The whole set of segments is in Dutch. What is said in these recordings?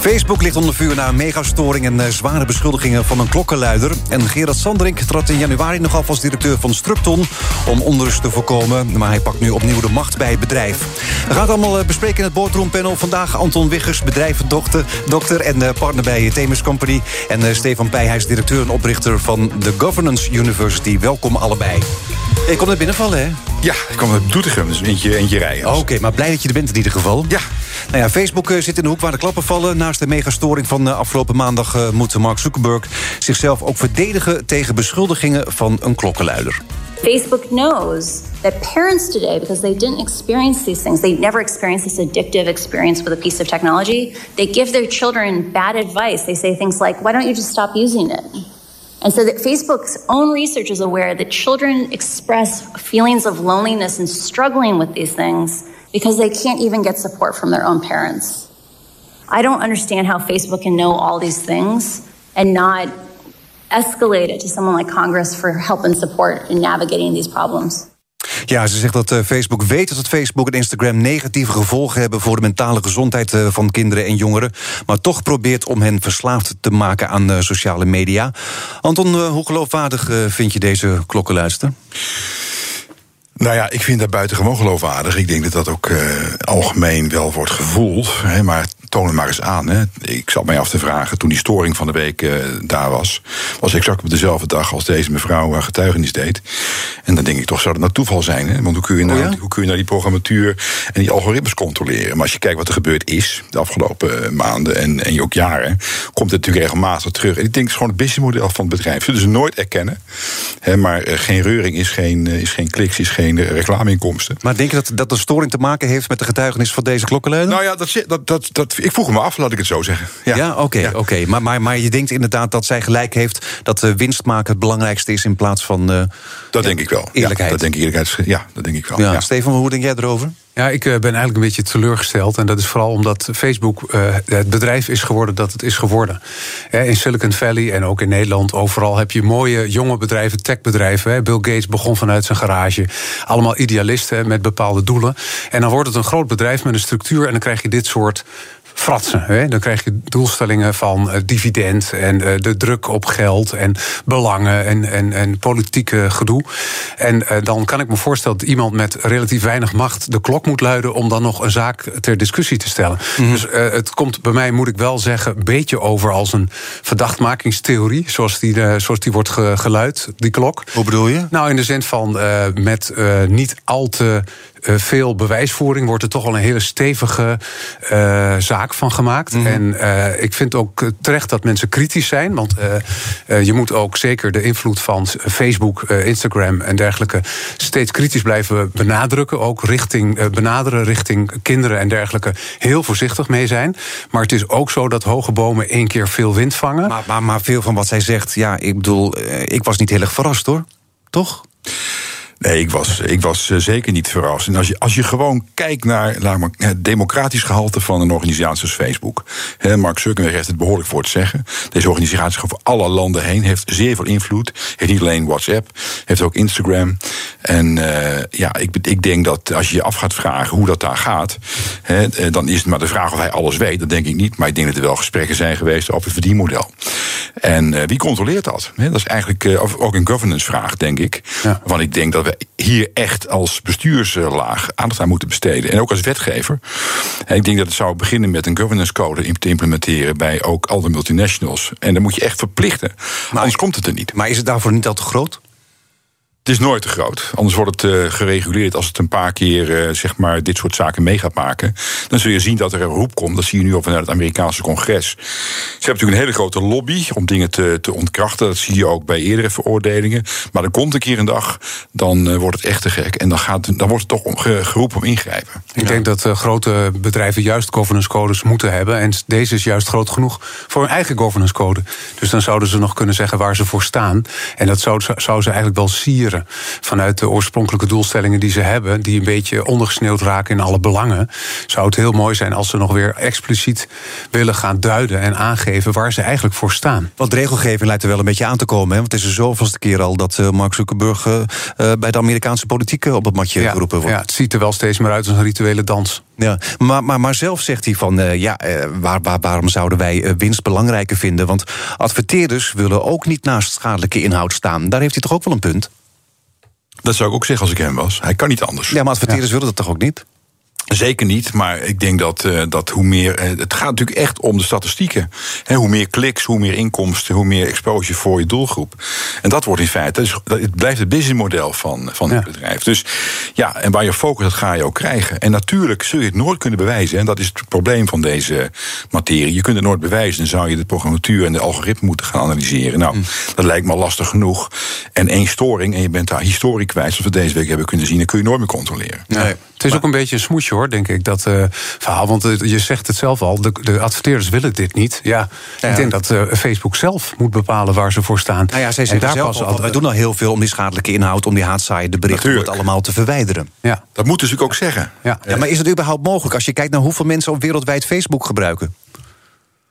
Facebook ligt onder vuur na een megastoring en eh, zware beschuldigingen van een klokkenluider. En Gerard Sanderink trad in januari nog af als directeur van Structon om onrust te voorkomen. Maar hij pakt nu opnieuw de macht bij het bedrijf. We gaan het allemaal eh, bespreken in het boardroompanel. Vandaag Anton Wiggers, bedrijvendokter dokter en eh, partner bij Themis Company. En Stefan Pijhuis, directeur en oprichter van de Governance University. Welkom allebei. Je komt er binnenvallen, hè? Ja, ik kom uit Doetinchem, dus eentje, eentje rijden. Oké, maar blij dat je er bent in ieder geval. Ja. Nou ja, Facebook zit in de hoek waar de klappen vallen. Naast de megastoring van afgelopen maandag uh, moet Mark Zuckerberg zichzelf ook verdedigen tegen beschuldigingen van een klokkenluider. Facebook knows that parents today, because they didn't experience these things, they never experienced this addictive experience with a piece of technology, they give their children bad advice. They say things like, why don't you just stop using it? And so that Facebook's own research is aware that children express feelings of loneliness and struggling with these things because they can't even get support from their own parents. I don't understand how Facebook can know all these things and not escalate it to someone like Congress for help and support in navigating these problems. Ja, ze zegt dat Facebook weet dat Facebook en Instagram negatieve gevolgen hebben voor de mentale gezondheid van kinderen en jongeren, maar toch probeert om hen verslaafd te maken aan sociale media. Anton, hoe geloofwaardig vind je deze klokkenluister? Nou ja, ik vind dat buitengewoon geloofwaardig. Ik denk dat dat ook uh, algemeen wel wordt gevoeld. Hè, maar toon het maar eens aan. Hè. Ik zat mij af te vragen, toen die storing van de week uh, daar was... was exact op dezelfde dag als deze mevrouw uh, getuigenis deed. En dan denk ik toch, zou dat nou toeval zijn? Hè? Want hoe kun, je nou, oh ja? hoe kun je nou die programmatuur en die algoritmes controleren? Maar als je kijkt wat er gebeurd is de afgelopen maanden en, en ook jaren... komt het natuurlijk regelmatig terug. En ik denk, het is gewoon het businessmodel van het bedrijf. Zullen ze nooit erkennen. Hè, maar geen reuring is geen, is geen kliks, is geen reclameinkomsten. Maar denk je dat, dat de storing te maken heeft met de getuigenis van deze klokkenluider? Nou ja, dat, dat, dat, dat, ik vroeg me af, laat ik het zo zeggen. Ja, ja oké. Okay, ja. okay. maar, maar, maar je denkt inderdaad dat zij gelijk heeft dat de winst maken het belangrijkste is in plaats van. Uh, dat denk ik wel. Eerlijkheid. Ja, dat denk ik, eerlijkheid. Ja, dat denk ik wel. Ja. Stefan, hoe denk jij erover? Ja, ik ben eigenlijk een beetje teleurgesteld. En dat is vooral omdat Facebook uh, het bedrijf is geworden dat het is geworden. In Silicon Valley en ook in Nederland, overal heb je mooie jonge bedrijven, techbedrijven. Bill Gates begon vanuit zijn garage. Allemaal idealisten met bepaalde doelen. En dan wordt het een groot bedrijf met een structuur en dan krijg je dit soort fratsen. Hè? Dan krijg je doelstellingen van uh, dividend en de druk op geld en belangen en, en, en politieke gedoe. En dan kan ik me voorstellen dat iemand met relatief weinig macht de klok moet luiden om dan nog een zaak ter discussie te stellen. Mm -hmm. Dus het komt bij mij, moet ik wel zeggen, een beetje over als een verdachtmakingstheorie, zoals die, zoals die wordt ge geluid, die klok. Hoe bedoel je? Nou, in de zin van met niet al te veel bewijsvoering wordt er toch al een hele stevige uh, zaak van gemaakt. Mm -hmm. En uh, ik vind ook terecht dat mensen kritisch zijn. Want je moet ook zeker de invloed van Facebook, Instagram en dergelijke steeds kritisch blijven benadrukken. Ook richting benaderen richting kinderen en dergelijke heel voorzichtig mee zijn. Maar het is ook zo dat hoge bomen één keer veel wind vangen. Maar, maar, maar veel van wat zij zegt, ja, ik bedoel, ik was niet heel erg verrast hoor. Toch? Nee, ik was, ik was zeker niet verrast. En als je, als je gewoon kijkt naar laat maar, het democratisch gehalte van een organisatie als Facebook. Mark Zuckerberg heeft het behoorlijk voor te zeggen. Deze organisatie gaat over alle landen heen, heeft zeer veel invloed. Heeft niet alleen WhatsApp, heeft ook Instagram. En uh, ja, ik, ik denk dat als je je af gaat vragen hoe dat daar gaat, he, dan is het maar de vraag of hij alles weet. Dat denk ik niet. Maar ik denk dat er wel gesprekken zijn geweest over het verdienmodel. En uh, wie controleert dat? He, dat is eigenlijk uh, ook een governance vraag, denk ik. Ja. Want ik denk dat we hier echt als bestuurslaag aandacht aan moeten besteden. En ook als wetgever. En ik denk dat het zou beginnen met een governance code te implementeren bij ook al de multinationals. En dan moet je echt verplichten. Maar anders komt het er niet. Maar is het daarvoor niet al te groot? Het is nooit te groot. Anders wordt het uh, gereguleerd als het een paar keer uh, zeg maar dit soort zaken mee gaat maken. Dan zul je zien dat er een roep komt. Dat zie je nu al vanuit het Amerikaanse congres. Ze hebben natuurlijk een hele grote lobby om dingen te, te ontkrachten. Dat zie je ook bij eerdere veroordelingen. Maar er komt een keer een dag, dan uh, wordt het echt te gek. En dan, gaat, dan wordt het toch om, geroepen om ingrijpen. Ik ja. denk dat grote bedrijven juist governance codes moeten hebben. En deze is juist groot genoeg voor hun eigen governance code. Dus dan zouden ze nog kunnen zeggen waar ze voor staan. En dat zou, zou ze eigenlijk wel sieren Vanuit de oorspronkelijke doelstellingen die ze hebben, die een beetje ondergesneeuwd raken in alle belangen, zou het heel mooi zijn als ze nog weer expliciet willen gaan duiden en aangeven waar ze eigenlijk voor staan. Want regelgeving lijkt er wel een beetje aan te komen. Hè? Want het is de zoveelste keer al dat uh, Mark Zuckerberg uh, bij de Amerikaanse politiek op het matje ja, geroepen wordt. Ja, het ziet er wel steeds meer uit als een rituele dans. Ja, maar, maar, maar zelf zegt hij van, uh, ja, waar, waar, waarom zouden wij winst belangrijker vinden? Want adverteerders willen ook niet naast schadelijke inhoud staan. Daar heeft hij toch ook wel een punt? Dat zou ik ook zeggen als ik hem was. Hij kan niet anders. Ja, maar adverteerders ja. willen dat toch ook niet? Zeker niet, maar ik denk dat, uh, dat hoe meer. Uh, het gaat natuurlijk echt om de statistieken. He, hoe meer kliks, hoe meer inkomsten, hoe meer exposure voor je doelgroep. En dat wordt in feite. Dus, dat, het blijft het businessmodel van, van ja. het bedrijf. Dus ja, en waar je focus, dat ga je ook krijgen. En natuurlijk zul je het nooit kunnen bewijzen. En dat is het probleem van deze materie. Je kunt het nooit bewijzen. Dan zou je de programmatuur en de algoritme moeten gaan analyseren. Nou, mm. dat lijkt me al lastig genoeg. En één storing, en je bent daar historie kwijt, zoals we deze week hebben kunnen zien, dan kun je nooit meer controleren. Nee. Het is ook een beetje een smoesje hoor, denk ik, dat uh, verhaal. Want uh, je zegt het zelf al, de, de, adverteerders willen dit niet. Ja, ja. ik denk dat uh, Facebook zelf moet bepalen waar ze voor staan. Nou ja, zij zeggen daar zelf al, wij doen al heel veel om die schadelijke inhoud, om die haatzaai, de berichten, het allemaal te verwijderen. Ja. Dat moeten ze ook zeggen. Ja. ja. maar is het überhaupt mogelijk als je kijkt naar hoeveel mensen op wereldwijd Facebook gebruiken?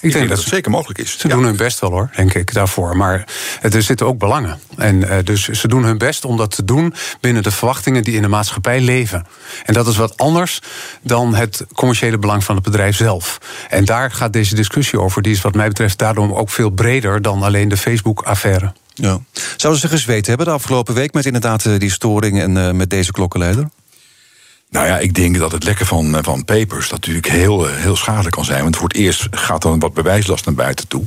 Ik, denk dat het zeker mogelijk is. Ze doen hun best wel hoor, denk ik, daarvoor. Maar er zitten ook belangen. En uh, dus ze doen hun best om dat te doen binnen de verwachtingen die in de maatschappij leven. En dat is wat anders dan het commerciële belang van het bedrijf zelf. En daar gaat deze discussie over. Die is wat mij betreft daarom ook veel breder dan alleen de Facebook-affaire. Ja. Zouden ze gezweet hebben de afgelopen week met inderdaad die storing en uh, met deze klokkenleider? Nou ja, ik denk dat het lekken van, van papers dat natuurlijk heel, heel schadelijk kan zijn. Want voor het eerst gaat dan wat bewijslast naar buiten toe.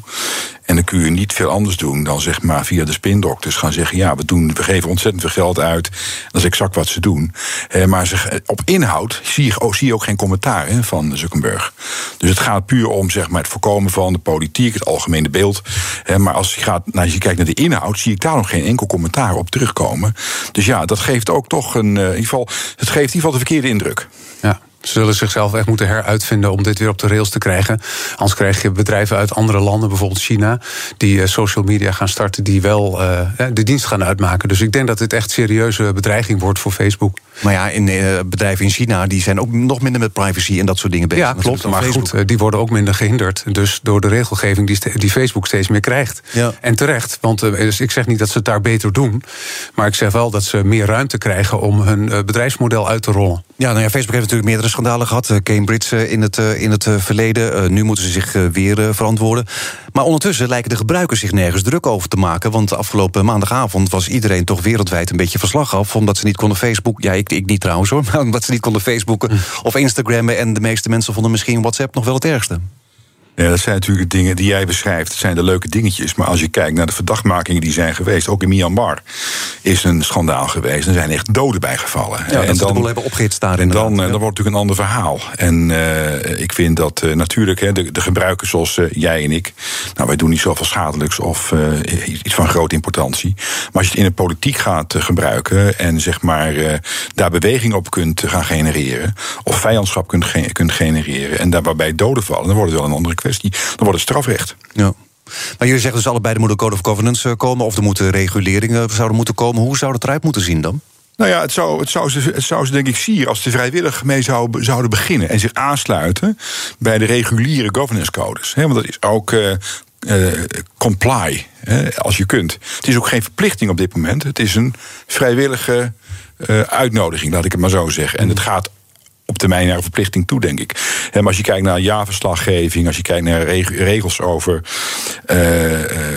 En dan kun je niet veel anders doen dan zeg maar via de spindokters gaan zeggen: ja, we, doen, we geven ontzettend veel geld uit. Dat is exact wat ze doen. Eh, maar ze, op inhoud zie je, oh, zie je ook geen commentaar hè, van Zuckerberg. Dus het gaat puur om zeg maar, het voorkomen van de politiek, het algemene beeld. Eh, maar als je, gaat, nou, als je kijkt naar de inhoud, zie ik daar nog geen enkel commentaar op terugkomen. Dus ja, dat geeft ook toch een. Uh, in ieder geval, het geeft in ieder geval de verkeerde indruk. Ja. Ze zullen zichzelf echt moeten heruitvinden om dit weer op de rails te krijgen. Anders krijg je bedrijven uit andere landen, bijvoorbeeld China, die uh, social media gaan starten, die wel uh, de dienst gaan uitmaken. Dus ik denk dat dit echt serieuze bedreiging wordt voor Facebook. Maar ja, in, uh, bedrijven in China die zijn ook nog minder met privacy en dat soort dingen bezig. Ja, klopt. Maar Facebook. goed, die worden ook minder gehinderd. Dus door de regelgeving die, die Facebook steeds meer krijgt. Ja. En terecht. Want dus ik zeg niet dat ze het daar beter doen. Maar ik zeg wel dat ze meer ruimte krijgen om hun bedrijfsmodel uit te rollen. Ja, nou ja, Facebook heeft natuurlijk meerdere schandalen gehad. Cambridge in het, in het verleden. Nu moeten ze zich weer verantwoorden. Maar ondertussen lijken de gebruikers zich nergens druk over te maken. Want afgelopen maandagavond was iedereen toch wereldwijd een beetje verslag af. Omdat ze niet konden Facebook. Ja, ik, ik niet trouwens hoor. Maar omdat ze niet konden Facebooken of Instagrammen. En de meeste mensen vonden misschien WhatsApp nog wel het ergste. Ja, dat zijn natuurlijk dingen die jij beschrijft. Dat zijn de leuke dingetjes. Maar als je kijkt naar de verdachtmakingen die zijn geweest, ook in Myanmar, is een schandaal geweest. Er zijn echt doden bijgevallen. Ja, en dan de hebben opgehitst daar En dan, ja. dan wordt het natuurlijk een ander verhaal. En uh, ik vind dat uh, natuurlijk hè, de, de gebruikers zoals uh, jij en ik, nou, wij doen niet zoveel schadelijks of iets van grote importantie. Maar als je het in de politiek gaat gebruiken en zeg maar daar beweging op kunt gaan genereren, of vijandschap kunt, ge kunt genereren en daar waarbij doden vallen, dan wordt het wel een andere kwestie. Dan wordt het strafrecht. Ja. Maar jullie zeggen dus allebei er moet een code of governance komen... of er moeten reguleringen zouden moeten komen. Hoe zou dat eruit moeten zien dan? Nou ja, het zou, het zou, ze, het zou ze denk ik zien als ze vrijwillig mee zou, zouden beginnen... en zich aansluiten bij de reguliere governance codes. want dat is ook uh, uh, comply, als je kunt. Het is ook geen verplichting op dit moment. Het is een vrijwillige uh, uitnodiging, laat ik het maar zo zeggen. En het gaat op termijn naar een verplichting toe, denk ik. Maar als je kijkt naar jaarverslaggeving, als je kijkt naar regels over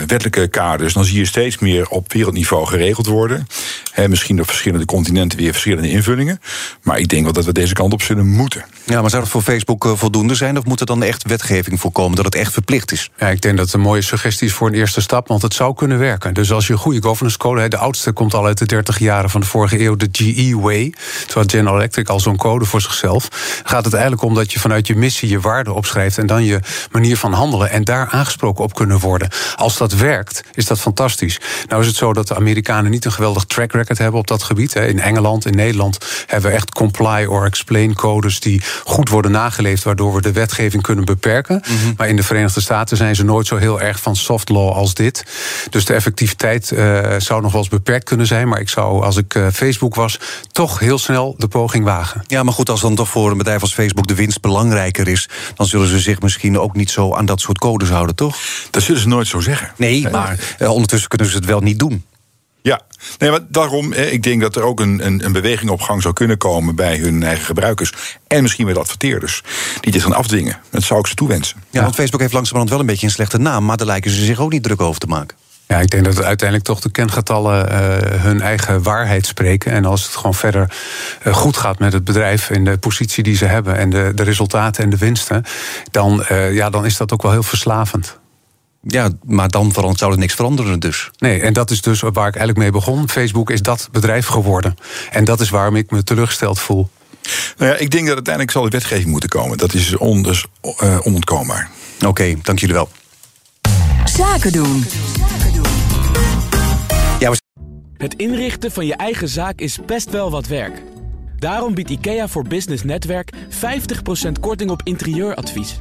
wettelijke kaders, dan zie je steeds meer op wereldniveau geregeld worden. He, misschien op verschillende continenten weer verschillende invullingen. Maar ik denk wel dat we deze kant op zullen moeten. Ja, maar zou dat voor Facebook voldoende zijn? Of moet er dan echt wetgeving voorkomen dat het echt verplicht is? Ja, ik denk dat het een mooie suggestie is voor een eerste stap, want het zou kunnen werken. Dus als je een goede governance code, de oudste komt al uit de 30 jaren van de vorige eeuw, de GE Way. Terwijl General Electric al zo'n code voor zichzelf zichzelf. Gaat het eigenlijk om dat je vanuit je missie je waarde opschrijft en dan je manier van handelen en daar aangesproken op kunnen worden. Als dat werkt, is dat fantastisch. Nou is het zo dat de Amerikanen niet een geweldig track record hebben op dat gebied. In Engeland, in Nederland hebben we echt comply or explain codes die goed worden nageleefd, waardoor we de wetgeving kunnen beperken. Mhm. Maar in de Verenigde Staten zijn ze nooit zo heel erg van soft law als dit. Dus de effectiviteit uh, zou nog wel eens beperkt kunnen zijn. Maar ik zou, als ik uh, Facebook was, toch heel snel de poging wagen. Ja, maar goed, als dan toch voor een bedrijf als Facebook de winst belangrijker is, dan zullen ze zich misschien ook niet zo aan dat soort codes houden, toch? Dat zullen ze nooit zo zeggen. Nee, maar uh, ondertussen kunnen ze het wel niet doen. Ja, nee, maar daarom, ik denk dat er ook een, een, een, beweging op gang zou kunnen komen bij hun eigen gebruikers. En misschien met adverteerders. Die dit gaan afdwingen. Dat zou ik ze toewensen. Ja, want Facebook heeft langzamerhand wel een beetje een slechte naam. Maar daar lijken ze zich ook niet druk over te maken. Ja, ik denk dat uiteindelijk toch de kengetallen uh, hun eigen waarheid spreken. En als het gewoon verder uh, goed gaat met het bedrijf en de positie die ze hebben en de, de resultaten en de winsten, dan, uh, ja, dan is dat ook wel heel verslavend. Ja, maar dan zou er niks veranderen dus. Nee, en dat is dus waar ik eigenlijk mee begon. Facebook is dat bedrijf geworden. En dat is waarom ik me teleurgesteld voel. Nou ja, ik denk dat uiteindelijk zal de wetgeving moeten komen. Dat is on, dus, uh, onontkoombaar. Oké, okay, dank jullie wel. Zaken doen. Ja, Het inrichten van je eigen zaak is best wel wat werk. Daarom biedt IKEA voor Business Netwerk 50% korting op interieuradvies.